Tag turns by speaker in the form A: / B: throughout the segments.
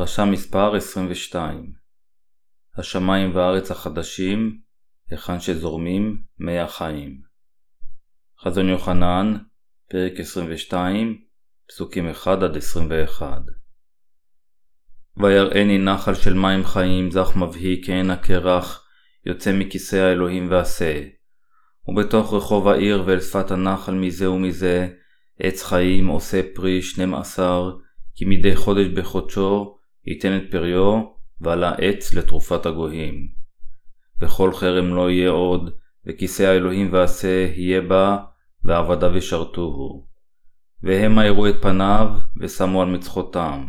A: דרשה מספר 22 השמיים והארץ החדשים, היכן שזורמים מי החיים. חזון יוחנן, פרק 22, פסוקים 1-21 ויראני נחל של מים חיים זך מבהי כעין הקרח, יוצא מכיסא האלוהים ועשה. ובתוך רחוב העיר ואל שפת הנחל מזה ומזה, עץ חיים עושה פרי שנים עשר, כי מדי חודש בחודשו ייתן את פריו, ועל העץ לתרופת הגויים. וכל חרם לא יהיה עוד, וכיסא האלוהים ועשה יהיה בה, ועבדיו ישרתוהו. והמה יראו את פניו, ושמו על מצחותם.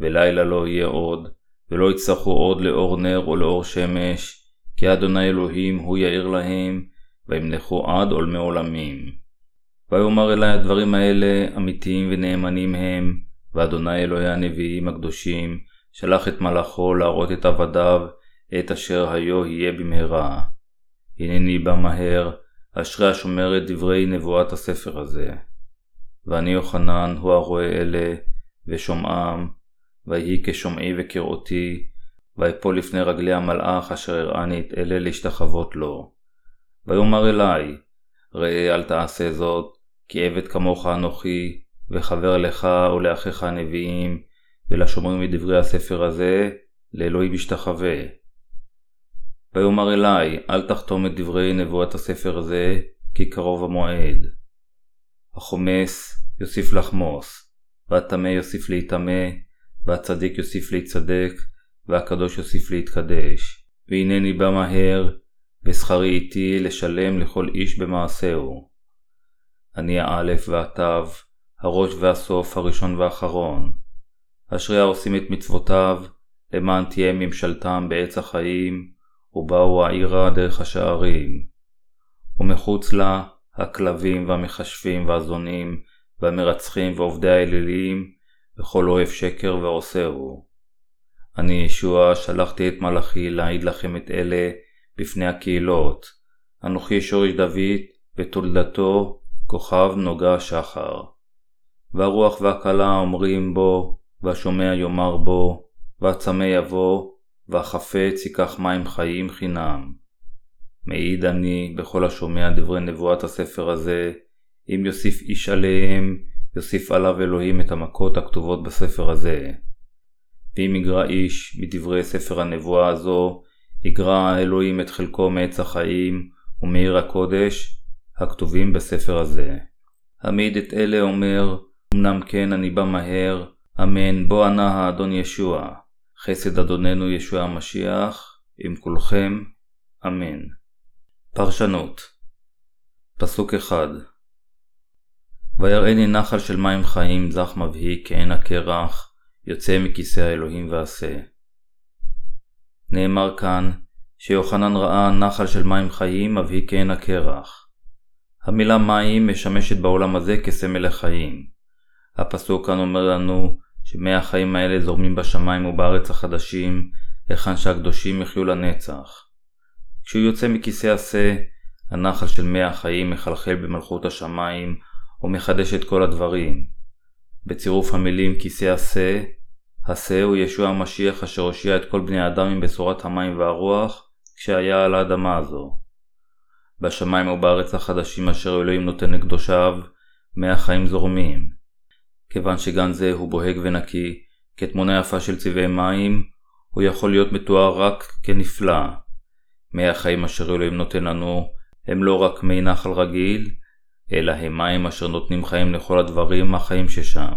A: ולילה לא יהיה עוד, ולא יצטרכו עוד לאור נר או לאור שמש, כי אדוני אלוהים הוא יאיר להם, וימלכו עד עולמי עולמים. ויאמר אלי הדברים האלה אמיתיים ונאמנים הם, ואדוני אלוהי הנביאים הקדושים, שלח את מלאכו להראות את עבדיו, את אשר היו יהיה במהרה. הנני בא מהר, אשרי השומר את דברי נבואת הספר הזה. ואני יוחנן הוא הרואה אלה, ושומעם, ויהי כשומעי וכראותי, ויפול לפני רגלי המלאך אשר הראני את אלה להשתחוות לו. ויאמר אלי, ראה אל תעשה זאת, כי עבד כמוך אנוכי, וחבר לך ולאחיך הנביאים, ולשומרים את דברי הספר הזה, לאלוהים ישתחווה. ויאמר אלי, אל תחתום את דברי נבואת הספר הזה, כי קרוב המועד. החומס יוסיף לחמוס, והטמא יוסיף להיטמא, והצדיק יוסיף להצדק, והקדוש יוסיף להתקדש. והנני בא מהר, ושכרי איתי לשלם לכל איש במעשהו. אני האלף והתו, הראש והסוף, הראשון והאחרון. אשרי העושים את מצוותיו, למען תהיה ממשלתם בעץ החיים, ובאו העירה דרך השערים. ומחוץ לה, הכלבים והמכשפים והזונים, והמרצחים ועובדי האלילים, וכל אוהב שקר ועושהו. אני ישוע שלחתי את מלאכי להעיד לכם את אלה בפני הקהילות. אנוכי שורש דוד, ותולדתו כוכב נוגה שחר. והרוח והכלה אומרים בו, והשומע יאמר בו, והצמא יבוא, והחפץ ייקח מים חיים חינם. מעיד אני בכל השומע דברי נבואת הספר הזה, אם יוסיף איש עליהם, יוסיף עליו אלוהים את המכות הכתובות בספר הזה. ואם יגרע איש מדברי ספר הנבואה הזו, יגרע אלוהים את חלקו מעץ החיים ומעיר הקודש, הכתובים בספר הזה. המעיד את אלה אומר, אמנם כן אני בא מהר, אמן בוא ענה האדון ישוע. חסד אדוננו ישוע המשיח, עם כולכם, אמן. פרשנות פסוק אחד ויראני נחל של מים חיים זך מבהי כעין הקרח, יוצא מכיסא האלוהים ועשה. נאמר כאן, שיוחנן ראה נחל של מים חיים מבהי כעין הקרח. המילה מים משמשת בעולם הזה כסמל לחיים. הפסוק כאן אומר לנו שמי החיים האלה זורמים בשמיים ובארץ החדשים, היכן שהקדושים יחיו לנצח. כשהוא יוצא מכיסא השה, הנחל של מי החיים מחלחל במלכות השמיים, ומחדש את כל הדברים. בצירוף המילים כיסא השה, השה הוא ישוע המשיח אשר הושיע את כל בני האדם עם בשורת המים והרוח, כשהיה על האדמה הזו. בשמיים ובארץ החדשים אשר אלוהים נותן לקדושיו, מי החיים זורמים. כיוון שגן זה הוא בוהק ונקי, כתמונה יפה של צבעי מים, הוא יכול להיות מתואר רק כנפלא. מי החיים אשר אלוהים נותן לנו, הם לא רק מי נחל רגיל, אלא הם מים אשר נותנים חיים לכל הדברים החיים ששם.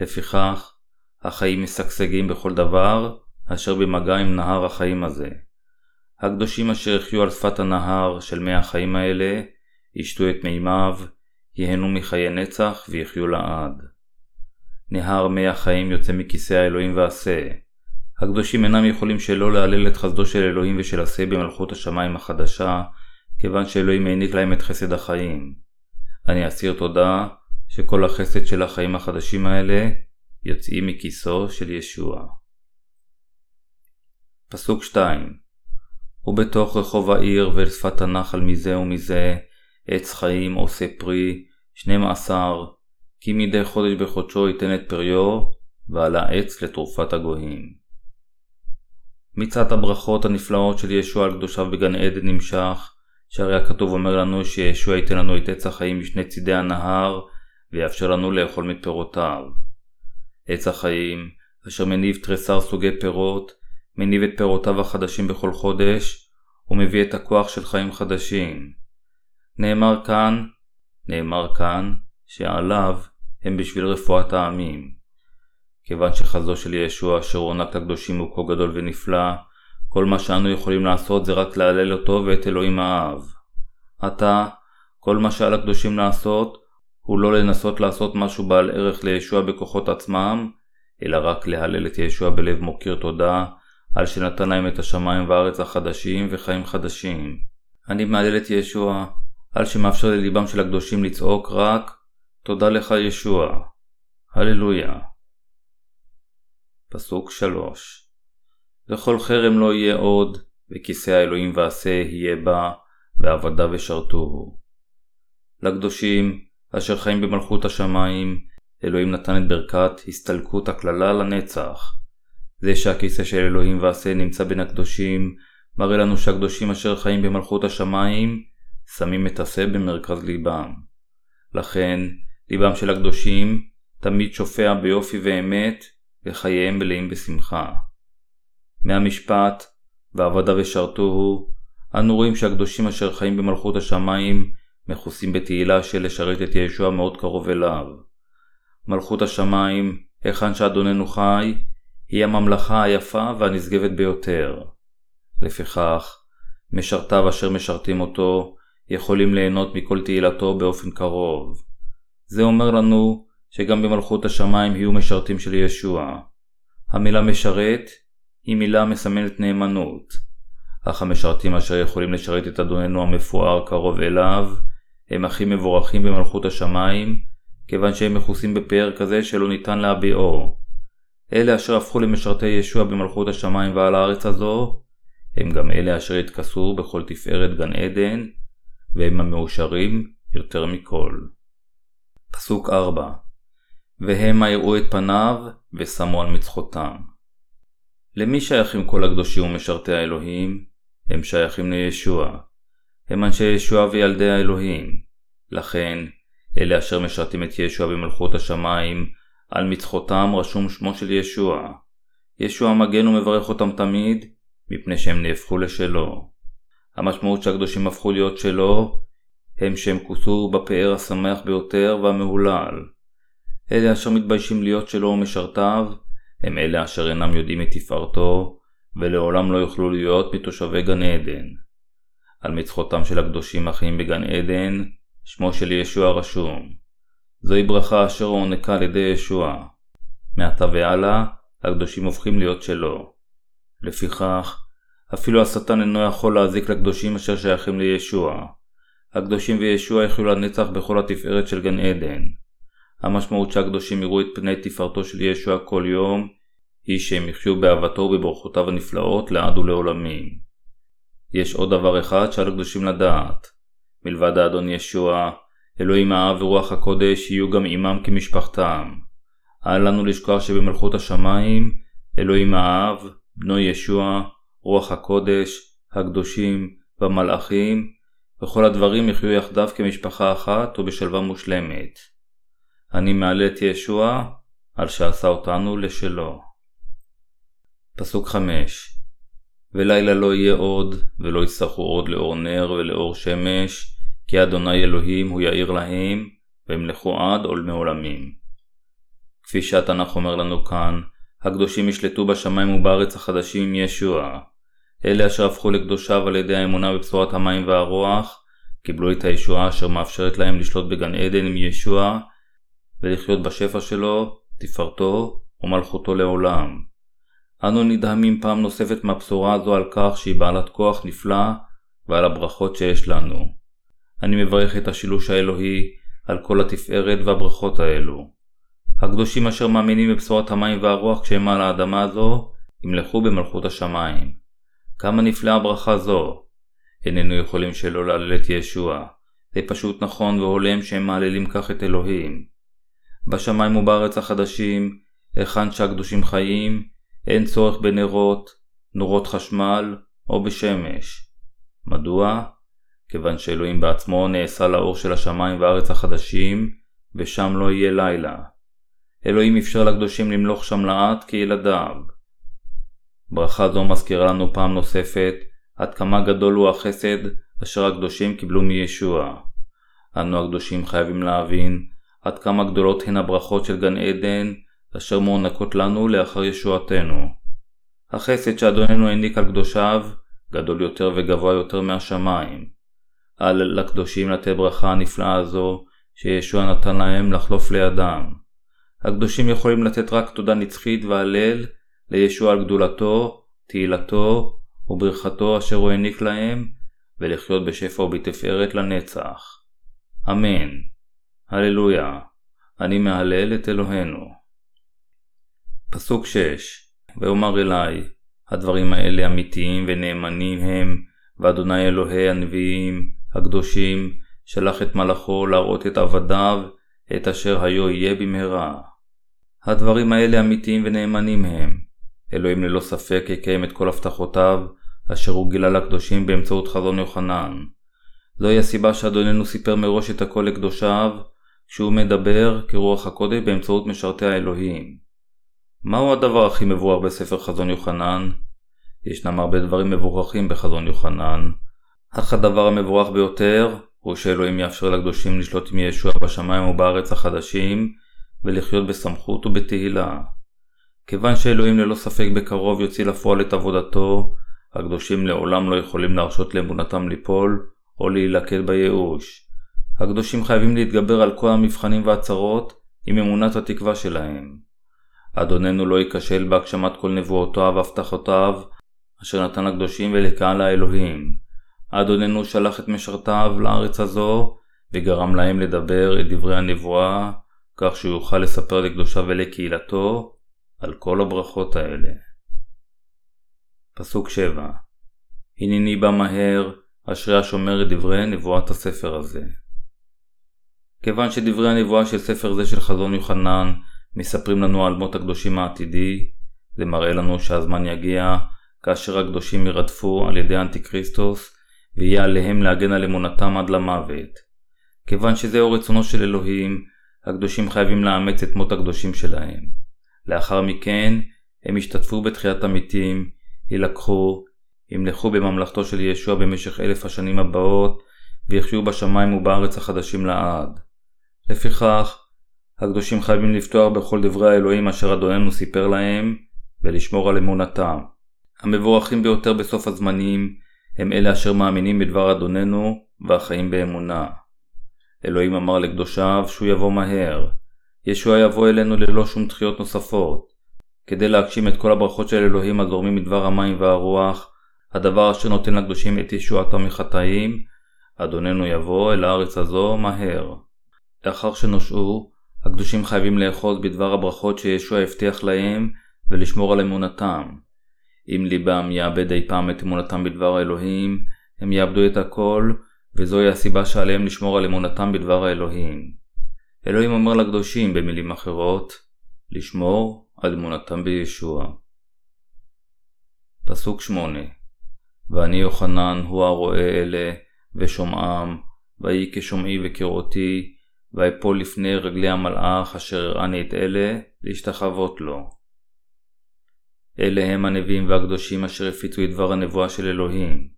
A: לפיכך, החיים משגשגים בכל דבר, אשר במגע עם נהר החיים הזה. הקדושים אשר יחיו על שפת הנהר של מי החיים האלה, ישתו את מימיו, ייהנו מחיי נצח ויחיו לעד. נהר מי החיים יוצא מכיסא האלוהים ועשה. הקדושים אינם יכולים שלא להלל את חסדו של אלוהים ושל עשה במלכות השמיים החדשה, כיוון שאלוהים העניק להם את חסד החיים. אני אסיר תודה שכל החסד של החיים החדשים האלה יוצאים מכיסו של ישוע. פסוק 2 ובתוך רחוב העיר ואל שפת הנחל מזה ומזה, עץ חיים עושה פרי, שנים עשר, כי מדי חודש בחודשו ייתן את פריו, ועל העץ לתרופת הגויים. מצעד הברכות הנפלאות של ישוע על קדושיו בגן עדן נמשך, שהרי הכתוב אומר לנו שישוע ייתן לנו את עץ החיים משני צידי הנהר, ויאפשר לנו לאכול מפירותיו. עץ החיים, אשר מניב תריסר סוגי פירות, מניב את פירותיו החדשים בכל חודש, ומביא את הכוח של חיים חדשים. נאמר כאן, נאמר כאן, שעליו הם בשביל רפואת העמים. כיוון שחזו של ישוע אשר הוענק לקדושים הוא כה גדול ונפלא, כל מה שאנו יכולים לעשות זה רק להלל אותו ואת אלוהים האב. עתה, כל מה שעל הקדושים לעשות, הוא לא לנסות לעשות משהו בעל ערך לישוע בכוחות עצמם, אלא רק להלל את ישוע בלב מוקיר תודה, על שנתן להם את השמיים והארץ החדשים וחיים חדשים. אני מהלל את ישוע, על שמאפשר לליבם של הקדושים לצעוק רק, תודה לך ישוע. הללויה. פסוק 3 וכל חרם לא יהיה עוד, וכיסא האלוהים ועשה יהיה בה, ועבדיו ושרתוהו. לקדושים, אשר חיים במלכות השמיים, אלוהים נתן את ברכת הסתלקות הקללה לנצח. זה שהכיסא של אלוהים ועשה נמצא בין הקדושים, מראה לנו שהקדושים אשר חיים במלכות השמיים, שמים את השה במרכז ליבם. לכן, ליבם של הקדושים תמיד שופע ביופי ואמת, וחייהם מלאים בשמחה. מהמשפט, ועבדיו ישרתוהו, אנו רואים שהקדושים אשר חיים במלכות השמיים, מכוסים בתהילה של לשרת את ישוע מאוד קרוב אליו. מלכות השמיים, היכן שאדוננו חי, היא הממלכה היפה והנשגבת ביותר. לפיכך, משרתיו אשר משרתים אותו, יכולים ליהנות מכל תהילתו באופן קרוב. זה אומר לנו שגם במלכות השמיים יהיו משרתים של ישוע. המילה משרת היא מילה מסמלת נאמנות, אך המשרתים אשר יכולים לשרת את אדוננו המפואר קרוב אליו, הם הכי מבורכים במלכות השמיים, כיוון שהם מכוסים בפאר כזה שלא ניתן להביעו. אלה אשר הפכו למשרתי ישוע במלכות השמיים ועל הארץ הזו, הם גם אלה אשר התכסו בכל תפארת גן עדן, והם המאושרים יותר מכל. פסוק 4 והמה יראו את פניו, ושמו על מצחותם. למי שייכים כל הקדושים ומשרתי האלוהים? הם שייכים לישוע. הם אנשי ישוע וילדי האלוהים. לכן, אלה אשר משרתים את ישוע במלכות השמיים, על מצחותם רשום שמו של ישוע. ישוע מגן ומברך אותם תמיד, מפני שהם נהפכו לשלו. המשמעות שהקדושים הפכו להיות שלו, הם שהם כוסו בפאר השמח ביותר והמהולל. אלה אשר מתביישים להיות שלו ומשרתיו, הם אלה אשר אינם יודעים את תפארתו, ולעולם לא יוכלו להיות מתושבי גן עדן. על מצחותם של הקדושים החיים בגן עדן, שמו של ישוע רשום. זוהי ברכה אשר הוענקה על ידי ישוע. מעתה והלאה, הקדושים הופכים להיות שלו. לפיכך, אפילו השטן אינו יכול להזיק לקדושים אשר שייכים לישוע. הקדושים וישוע יחיו לנצח בכל התפארת של גן עדן. המשמעות שהקדושים יראו את פני תפארתו של ישוע כל יום, היא שהם יחיו באהבתו ובברכותיו הנפלאות לעד ולעולמים. יש עוד דבר אחד שעל הקדושים לדעת. מלבד האדון ישוע, אלוהים האב ורוח הקודש יהיו גם עמם כמשפחתם. אל לנו לשכוח שבמלכות השמיים, אלוהים האב, בנו ישוע, רוח הקודש, הקדושים והמלאכים, וכל הדברים יחיו יחדיו כמשפחה אחת ובשלווה מושלמת. אני מעלה את ישוע על שעשה אותנו לשלו. פסוק 5 ולילה לא יהיה עוד, ולא יצטרכו עוד לאור נר ולאור שמש, כי אדוני אלוהים הוא יאיר להם, וימלכו עד עולמי עולמים. כפי שהתנ"ך אומר לנו כאן, הקדושים ישלטו בשמיים ובארץ החדשים עם ישוע. אלה אשר הפכו לקדושיו על ידי האמונה בבשורת המים והרוח, קיבלו את הישועה אשר מאפשרת להם לשלוט בגן עדן עם ישוע, ולחיות בשפע שלו, תפארתו ומלכותו לעולם. אנו נדהמים פעם נוספת מהבשורה הזו על כך שהיא בעלת כוח נפלא ועל הברכות שיש לנו. אני מברך את השילוש האלוהי על כל התפארת והברכות האלו. הקדושים אשר מאמינים בבשורת המים והרוח כשהם על האדמה הזו, ימלכו במלכות השמיים. כמה נפלאה ברכה זו. איננו יכולים שלא להלל את ישוע. זה פשוט נכון והולם שהם מהללים כך את אלוהים. בשמיים ובארץ החדשים, היכן שהקדושים חיים, אין צורך בנרות, נורות חשמל או בשמש. מדוע? כיוון שאלוהים בעצמו נעשה לאור של השמיים והארץ החדשים, ושם לא יהיה לילה. אלוהים אפשר לקדושים למלוך שם לאט כילדיו. ברכה זו מזכירה לנו פעם נוספת עד כמה גדול הוא החסד אשר הקדושים קיבלו מישוע. אנו הקדושים חייבים להבין עד כמה גדולות הן הברכות של גן עדן אשר מוענקות לנו לאחר ישועתנו. החסד שאדוננו העניק על קדושיו גדול יותר וגבוה יותר מהשמיים. אל לקדושים לתת ברכה הנפלאה הזו שישוע נתן להם לחלוף לידם. הקדושים יכולים לתת רק תודה נצחית והלל לישוע על גדולתו, תהילתו וברכתו אשר הוא העניק להם, ולחיות בשפע ובתפארת לנצח. אמן. הללויה. אני מהלל את אלוהינו. פסוק 6 ויאמר אלי, הדברים האלה אמיתיים ונאמנים הם, ואדוני אלוהי הנביאים, הקדושים, שלח את מלאכו להראות את עבדיו, את אשר היו יהיה במהרה. הדברים האלה אמיתיים ונאמנים הם. אלוהים ללא ספק יקיים את כל הבטחותיו, אשר הוא גילה לקדושים באמצעות חזון יוחנן. זוהי הסיבה שאדוננו סיפר מראש את הכל לקדושיו, כשהוא מדבר כרוח הקודש באמצעות משרתי האלוהים. מהו הדבר הכי מבואר בספר חזון יוחנן? ישנם הרבה דברים מבורכים בחזון יוחנן, אך הדבר המבורך ביותר הוא שאלוהים יאפשר לקדושים לשלוט עם ישוע בשמיים ובארץ החדשים, ולחיות בסמכות ובתהילה. כיוון שאלוהים ללא ספק בקרוב יוציא לפועל את עבודתו, הקדושים לעולם לא יכולים להרשות לאמונתם ליפול, או להילכד בייאוש. הקדושים חייבים להתגבר על כל המבחנים והצרות עם אמונת התקווה שלהם. אדוננו לא ייכשל בהגשמת כל נבואותיו והבטחותיו, אשר נתן לקדושים ולקהל האלוהים. אדוננו שלח את משרתיו לארץ הזו, וגרם להם לדבר את דברי הנבואה, כך שהוא יוכל לספר לקדושיו ולקהילתו על כל הברכות האלה. פסוק 7 הנני בא מהר, אשרי השומר את דברי נבואת הספר הזה. כיוון שדברי הנבואה של ספר זה של חזון יוחנן מספרים לנו על מות הקדושים העתידי, זה מראה לנו שהזמן יגיע כאשר הקדושים ירדפו על ידי אנטיקריסטוס ויהיה עליהם להגן על אמונתם עד למוות. כיוון שזהו רצונו של אלוהים, הקדושים חייבים לאמץ את מות הקדושים שלהם. לאחר מכן, הם ישתתפו בתחיית המתים, יילקחו, ימלכו בממלכתו של ישוע במשך אלף השנים הבאות, ויחיו בשמיים ובארץ החדשים לעד. לפיכך, הקדושים חייבים לפתוח בכל דברי האלוהים אשר אדוננו סיפר להם, ולשמור על אמונתם. המבורכים ביותר בסוף הזמנים, הם אלה אשר מאמינים בדבר אדוננו, והחיים באמונה. אלוהים אמר לקדושיו שהוא יבוא מהר. ישוע יבוא אלינו ללא שום דחיות נוספות. כדי להגשים את כל הברכות של אלוהים הזורמים מדבר המים והרוח, הדבר אשר נותן לקדושים את ישועתם מחטאים, אדוננו יבוא אל הארץ הזו מהר. לאחר שנושעו, הקדושים חייבים לאחוז בדבר הברכות שישוע הבטיח להם ולשמור על אמונתם. אם ליבם יאבד אי פעם את אמונתם בדבר האלוהים, הם יאבדו את הכל, וזוהי הסיבה שעליהם לשמור על אמונתם בדבר האלוהים. אלוהים אומר לקדושים במילים אחרות, לשמור על אמונתם בישוע. פסוק 8 ואני יוחנן הוא הרואה אלה ושומעם, ויהי כשומעי וכראותי, ויפול לפני רגלי המלאך אשר הראני את אלה, להשתחוות לו. אלה הם הנביאים והקדושים אשר הפיצו את דבר הנבואה של אלוהים.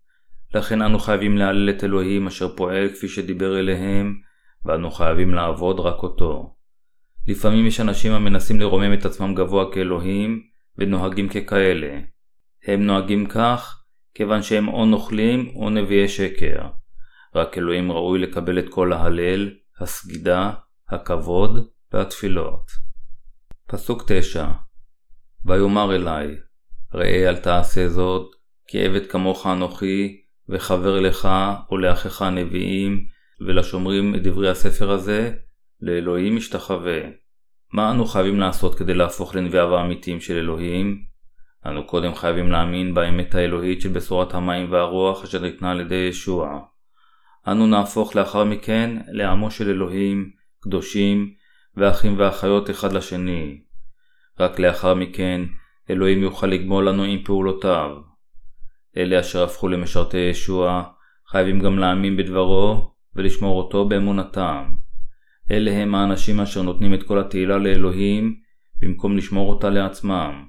A: לכן אנו חייבים להלל את אלוהים אשר פועל כפי שדיבר אליהם, ואנו חייבים לעבוד רק אותו. לפעמים יש אנשים המנסים לרומם את עצמם גבוה כאלוהים, ונוהגים ככאלה. הם נוהגים כך, כיוון שהם או נוכלים או נביאי שקר. רק אלוהים ראוי לקבל את כל ההלל, הסגידה, הכבוד והתפילות. פסוק 9 ויאמר אלי, ראה אל תעשה זאת, כי עבד כמוך אנוכי, וחבר לך ולאחיך הנביאים, ולשומרים את דברי הספר הזה, לאלוהים משתחווה. מה אנו חייבים לעשות כדי להפוך לנביאיו האמיתיים של אלוהים? אנו קודם חייבים להאמין באמת האלוהית של בשורת המים והרוח אשר ניתנה על ידי ישוע. אנו נהפוך לאחר מכן לעמו של אלוהים, קדושים, ואחים ואחיות אחד לשני. רק לאחר מכן אלוהים יוכל לגמול לנו עם פעולותיו. אלה אשר הפכו למשרתי ישוע, חייבים גם להאמין בדברו ולשמור אותו באמונתם. אלה הם האנשים אשר נותנים את כל התהילה לאלוהים במקום לשמור אותה לעצמם.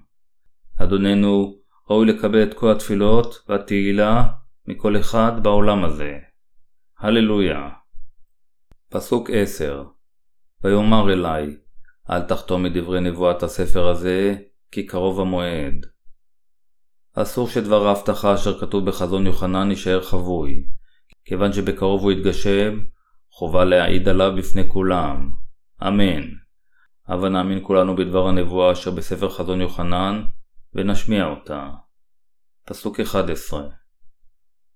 A: אדוננו ראוי לקבל את כל התפילות והתהילה מכל אחד בעולם הזה. הללויה. פסוק 10 ויאמר אלי, אל תחתום מדברי נבואת הספר הזה, כי קרוב המועד. אסור שדבר ההבטחה אשר כתוב בחזון יוחנן יישאר חבוי, כיוון שבקרוב הוא יתגשם, חובה להעיד עליו בפני כולם. אמן. הבה נאמין כולנו בדבר הנבואה אשר בספר חזון יוחנן, ונשמיע אותה. פסוק 11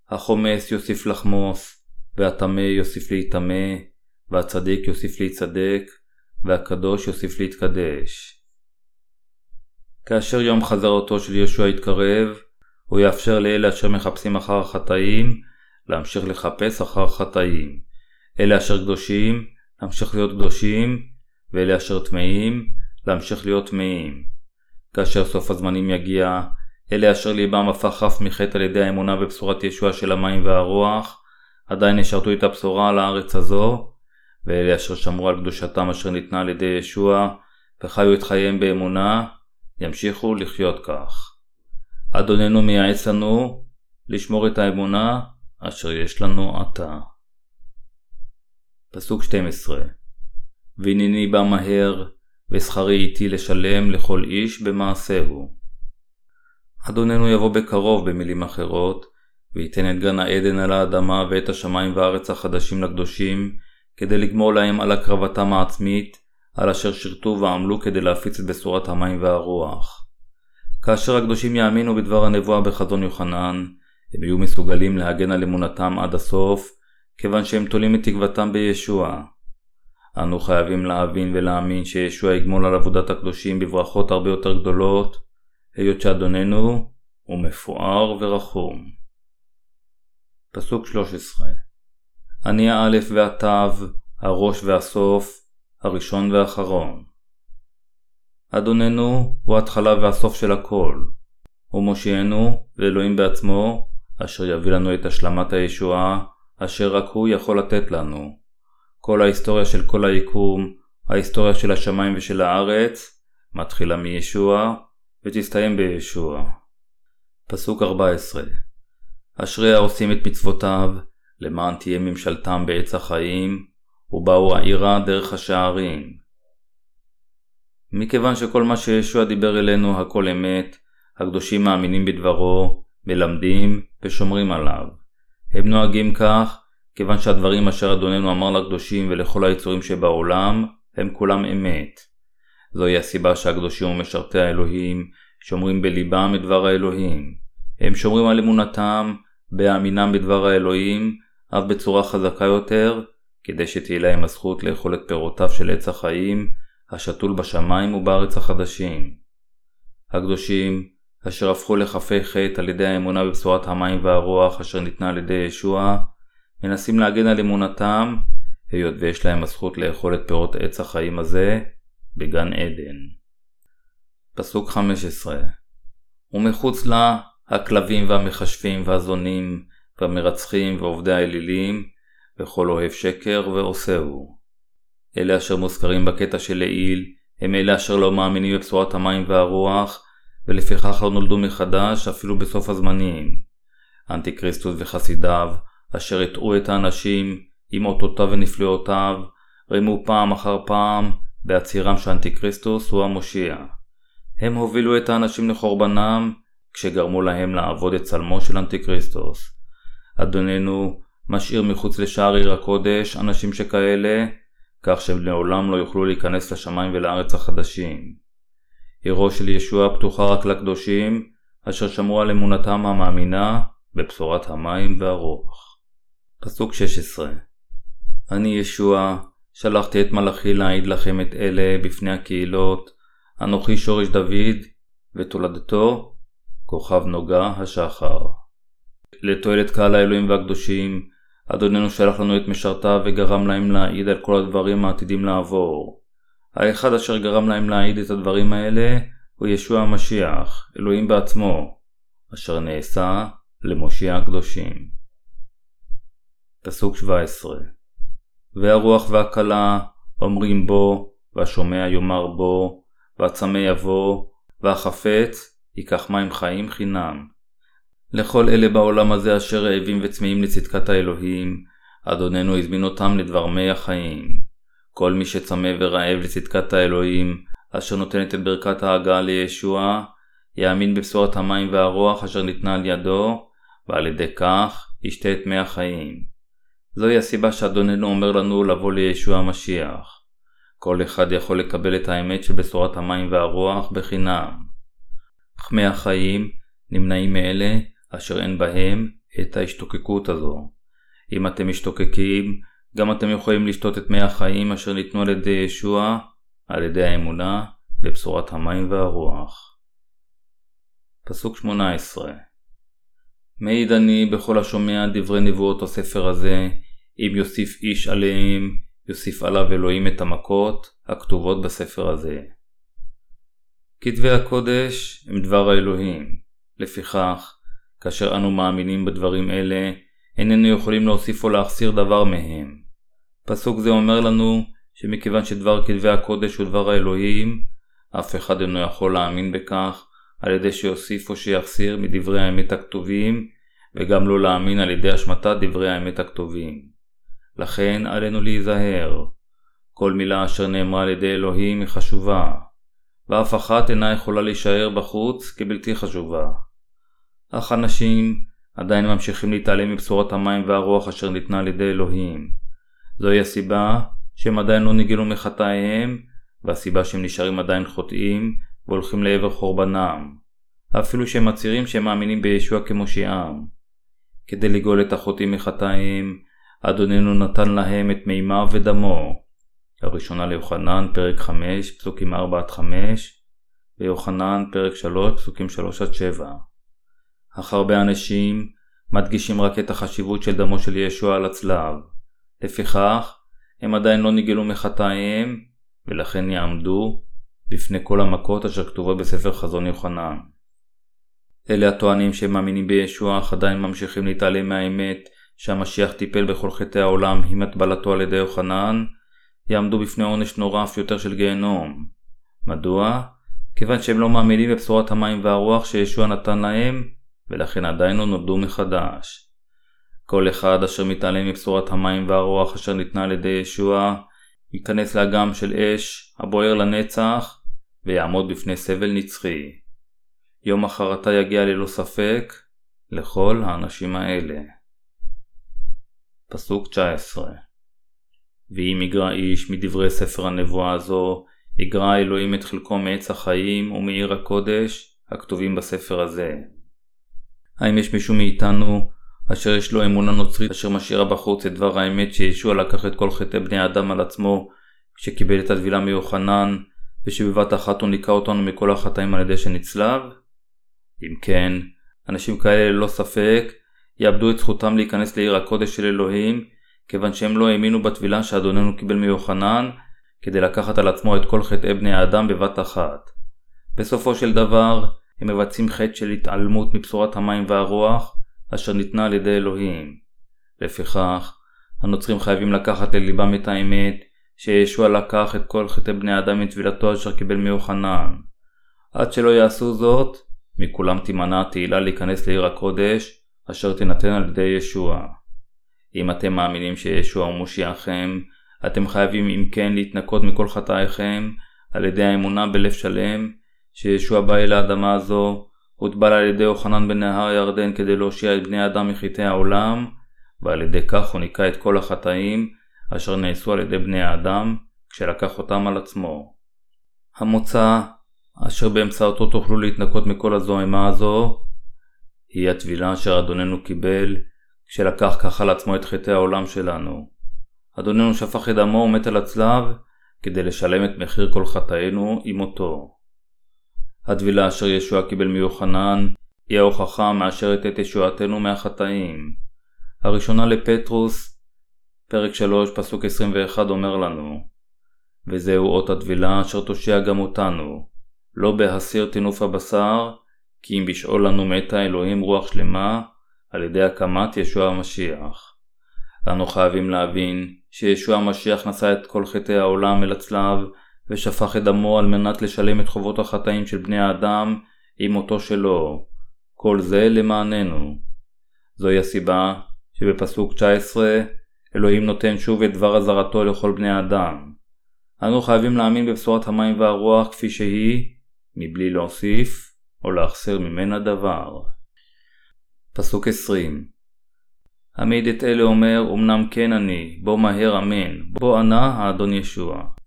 A: החומס יוסיף לחמוס, והטמא יוסיף להיטמא, והצדיק יוסיף להיצדק, והקדוש יוסיף להתקדש. כאשר יום חזרתו של ישוע יתקרב, הוא יאפשר לאלה אשר מחפשים אחר החטאים, להמשיך לחפש אחר חטאים. אלה אשר קדושים, להמשיך להיות קדושים, ואלה אשר טמאים, להמשיך להיות טמאים. כאשר סוף הזמנים יגיע, אלה אשר ליבם הפך חף מחטא על ידי האמונה בבשורת ישוע של המים והרוח, עדיין ישרתו את הבשורה על הארץ הזו, ואלה אשר שמרו על קדושתם אשר ניתנה על ידי ישוע, וחיו את חייהם באמונה, ימשיכו לחיות כך. אדוננו מייעץ לנו לשמור את האמונה אשר יש לנו עתה. פסוק 12 והנני בא מהר, ושכרי איתי לשלם לכל איש במעשהו. אדוננו יבוא בקרוב במילים אחרות, וייתן את גן העדן על האדמה ואת השמיים והארץ החדשים לקדושים, כדי לגמור להם על הקרבתם העצמית, על אשר שירתו ועמלו כדי להפיץ את בשורת המים והרוח. כאשר הקדושים יאמינו בדבר הנבואה בחזון יוחנן, הם יהיו מסוגלים להגן על אמונתם עד הסוף, כיוון שהם תולים את תקוותם בישוע. אנו חייבים להבין ולהאמין שישוע יגמול על עבודת הקדושים בברכות הרבה יותר גדולות, היות שאדוננו הוא מפואר ורחום. פסוק 13 אני האלף והתו, הראש והסוף, הראשון והאחרון. אדוננו הוא ההתחלה והסוף של הכל. הוא מושיענו ואלוהים בעצמו, אשר יביא לנו את השלמת הישועה, אשר רק הוא יכול לתת לנו. כל ההיסטוריה של כל היקום, ההיסטוריה של השמיים ושל הארץ, מתחילה מישוע ותסתיים בישוע. פסוק 14 אשרי העושים את מצוותיו, למען תהיה ממשלתם בעץ החיים, ובאו העירה דרך השערים. מכיוון שכל מה שישוע דיבר אלינו הכל אמת, הקדושים מאמינים בדברו, מלמדים ושומרים עליו. הם נוהגים כך, כיוון שהדברים אשר אדוננו אמר לקדושים ולכל היצורים שבעולם, הם כולם אמת. זוהי הסיבה שהקדושים ומשרתי האלוהים שומרים בליבם את דבר האלוהים. הם שומרים על אמונתם, בהאמינם בדבר האלוהים, אף בצורה חזקה יותר, כדי שתהיה להם הזכות לאכול את פירותיו של עץ החיים, השתול בשמיים ובארץ החדשים. הקדושים, אשר הפכו לכפי חטא על ידי האמונה בבשורת המים והרוח אשר ניתנה על ידי ישוע, מנסים להגן על אמונתם, היות ויש להם הזכות לאכול את פירות עץ החיים הזה בגן עדן. פסוק 15 ומחוץ לה הכלבים והמכשפים והזונים והמרצחים ועובדי האלילים וכל אוהב שקר ועושהו. אלה אשר מוזכרים בקטע של לעיל הם אלה אשר לא מאמינים בבשורת המים והרוח ולפיכך לא נולדו מחדש אפילו בסוף הזמנים. אנטי-כריסטוס וחסידיו אשר הטעו את האנשים עם אותותיו ונפלאותיו רימו פעם אחר פעם בעצירם שאנטי-כריסטוס הוא המושיע. הם הובילו את האנשים לחורבנם כשגרמו להם לעבוד את צלמו של אנטי-כריסטוס. אדוננו משאיר מחוץ לשער עיר הקודש אנשים שכאלה, כך שהם לעולם לא יוכלו להיכנס לשמיים ולארץ החדשים. עירו של ישוע פתוחה רק לקדושים, אשר שמרו על אמונתם המאמינה בבשורת המים והרוח. פסוק 16 אני ישוע, שלחתי את מלאכי להעיד לכם את אלה בפני הקהילות, אנוכי שורש דוד, ותולדתו כוכב נוגה השחר. לתועלת קהל האלוהים והקדושים, אדוננו שלח לנו את משרתיו וגרם להם להעיד על כל הדברים העתידים לעבור. האחד אשר גרם להם להעיד את הדברים האלה הוא ישוע המשיח, אלוהים בעצמו, אשר נעשה למושיע הקדושים. פסוק 17 והרוח והכלה אומרים בו, והשומע יאמר בו, והצמא יבוא, והחפץ ייקח מים חיים חינם. לכל אלה בעולם הזה אשר רעבים וצמאים לצדקת האלוהים, אדוננו הזמין אותם לדבר מי החיים. כל מי שצמא ורעב לצדקת האלוהים, אשר נותנת את ברכת ההגעה לישוע, יאמין בבשורת המים והרוח אשר ניתנה על ידו, ועל ידי כך ישתה את מי החיים. זוהי הסיבה שאדוננו אומר לנו לבוא לישוע המשיח. כל אחד יכול לקבל את האמת של בשורת המים והרוח בחינם. אך מי החיים נמנעים מאלה אשר אין בהם את ההשתוקקות הזו. אם אתם משתוקקים, גם אתם יכולים לשתות את מי החיים אשר ניתנו על ידי ישוע, על ידי האמונה בבשורת המים והרוח. פסוק 18 מעיד אני בכל השומע דברי נבואות הספר הזה, אם יוסיף איש עליהם, יוסיף עליו אלוהים את המכות הכתובות בספר הזה. כתבי הקודש הם דבר האלוהים, לפיכך, כאשר אנו מאמינים בדברים אלה, איננו יכולים להוסיף או להחסיר דבר מהם. פסוק זה אומר לנו שמכיוון שדבר כתבי הקודש הוא דבר האלוהים, אף אחד אינו יכול להאמין בכך על ידי שיוסיף או שיחסיר מדברי האמת הכתובים, וגם לא להאמין על ידי השמטת דברי האמת הכתובים. לכן עלינו להיזהר. כל מילה אשר נאמרה על ידי אלוהים היא חשובה, ואף אחת אינה יכולה להישאר בחוץ כבלתי חשובה. אך אנשים עדיין ממשיכים להתעלם מבשורת המים והרוח אשר ניתנה על ידי אלוהים. זוהי הסיבה שהם עדיין לא נגאלו מחטאיהם, והסיבה שהם נשארים עדיין חוטאים והולכים לעבר חורבנם, אפילו שהם מצהירים שהם מאמינים בישוע כמושיעם. כדי לגאול את החוטאים מחטאיהם, אדוננו נתן להם את מימיו ודמו. הראשונה ליוחנן, פרק 5, פסוקים 4-5, ויוחנן, פרק 3, פסוקים 3-7. אך הרבה אנשים מדגישים רק את החשיבות של דמו של ישוע על הצלב. לפיכך, הם עדיין לא נגאלו מחטאיהם, ולכן יעמדו בפני כל המכות אשר כתובות בספר חזון יוחנן. אלה הטוענים שהם מאמינים בישוע אך עדיין ממשיכים להתעלם מהאמת שהמשיח טיפל בכל חטאי העולם עם הטבלתו על ידי יוחנן, יעמדו בפני עונש נורא אף יותר של גיהנום. מדוע? כיוון שהם לא מאמינים בבשורת המים והרוח שישוע נתן להם, ולכן עדיין לא נולדו מחדש. כל אחד אשר מתעלם מבשורת המים והרוח אשר ניתנה על ידי ישוע, ייכנס לאגם של אש הבוער לנצח, ויעמוד בפני סבל נצחי. יום החרטה יגיע ללא ספק לכל האנשים האלה. פסוק 19 ואם יגרע איש מדברי ספר הנבואה הזו, יגרע אלוהים את חלקו מעץ החיים ומעיר הקודש הכתובים בספר הזה. האם יש מישהו מאיתנו אשר יש לו אמונה נוצרית אשר משאירה בחוץ את דבר האמת שישוע לקח את כל חטאי בני האדם על עצמו כשקיבל את הטבילה מיוחנן ושבבת אחת הוא ניקה אותנו מכל החטאים על ידי שנצלב? אם כן, אנשים כאלה ללא ספק יאבדו את זכותם להיכנס לעיר הקודש של אלוהים כיוון שהם לא האמינו בטבילה שאדוננו קיבל מיוחנן כדי לקחת על עצמו את כל חטאי בני האדם בבת אחת. בסופו של דבר, הם מבצעים חטא של התעלמות מבשורת המים והרוח אשר ניתנה על ידי אלוהים. לפיכך, הנוצרים חייבים לקחת לליבם את האמת שישוע לקח את כל חטאי בני האדם מטבילתו אשר קיבל מיוחנן. עד שלא יעשו זאת, מכולם תימנע התהילה להיכנס לעיר הקודש אשר תינתן על ידי ישוע. אם אתם מאמינים שישוע הוא מושיעכם, אתם חייבים אם כן להתנקות מכל חטאיכם על ידי האמונה בלב שלם שישוע בא אל האדמה הזו, הוטבל על ידי יוחנן בנהר ירדן כדי להושיע את בני האדם מחטאי העולם, ועל ידי כך הוא ניקה את כל החטאים אשר נעשו על ידי בני האדם כשלקח אותם על עצמו. המוצא אשר באמצעותו תוכלו להתנקות מכל הזוהמה הזו היא הטבילה אשר אדוננו קיבל כשלקח כך על עצמו את חטאי העולם שלנו. אדוננו שפך את דמו ומת על הצלב כדי לשלם את מחיר כל חטאינו עם מותו. הטבילה אשר ישוע קיבל מיוחנן היא ההוכחה המאשרת את ישועתנו מהחטאים. הראשונה לפטרוס, פרק 3, פסוק 21 אומר לנו וזהו אות הטבילה אשר תושיע גם אותנו, לא בהסיר טינוף הבשר, כי אם בשאול לנו מתה אלוהים רוח שלמה, על ידי הקמת ישוע המשיח. אנו חייבים להבין שישוע המשיח נשא את כל חטאי העולם אל הצלב, ושפך את דמו על מנת לשלם את חובות החטאים של בני האדם עם מותו שלו. כל זה למעננו. זוהי הסיבה שבפסוק 19 אלוהים נותן שוב את דבר אזהרתו לכל בני האדם. אנו חייבים להאמין בבשורת המים והרוח כפי שהיא, מבלי להוסיף או להחסר ממנה דבר. פסוק 20 העמיד את אלה אומר, אמנם כן אני, בוא מהר אמן, בוא ענה האדון ישוע.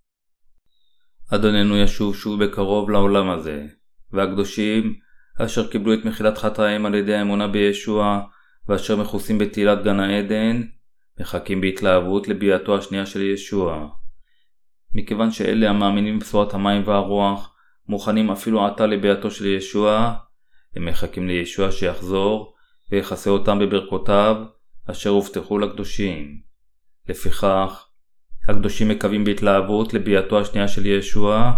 A: אדוננו ישוב שוב בקרוב לעולם הזה, והקדושים, אשר קיבלו את מחילת חטאים על ידי האמונה בישוע, ואשר מכוסים בתהילת גן העדן, מחכים בהתלהבות לביאתו השנייה של ישוע. מכיוון שאלה המאמינים בבשורת המים והרוח, מוכנים אפילו עתה לביאתו של ישוע, הם מחכים לישוע שיחזור, ויכסה אותם בברכותיו, אשר הובטחו לקדושים. לפיכך, הקדושים מקווים בהתלהבות לביאתו השנייה של ישוע,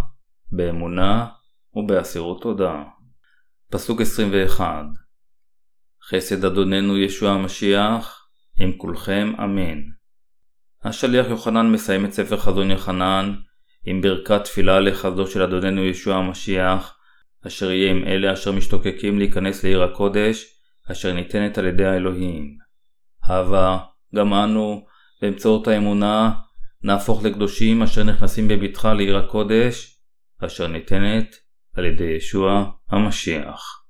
A: באמונה ובאסירות תודה. פסוק 21 חסד אדוננו ישוע המשיח, עם כולכם אמן. השליח יוחנן מסיים את ספר חזון יוחנן עם ברכת תפילה לחזו של אדוננו ישוע המשיח, אשר יהיה עם אלה אשר משתוקקים להיכנס לעיר הקודש, אשר ניתנת על ידי האלוהים. הווה, גם אנו, באמצעות האמונה, נהפוך לקדושים אשר נכנסים בבטחה לעיר הקודש, אשר ניתנת על ידי ישוע המשיח.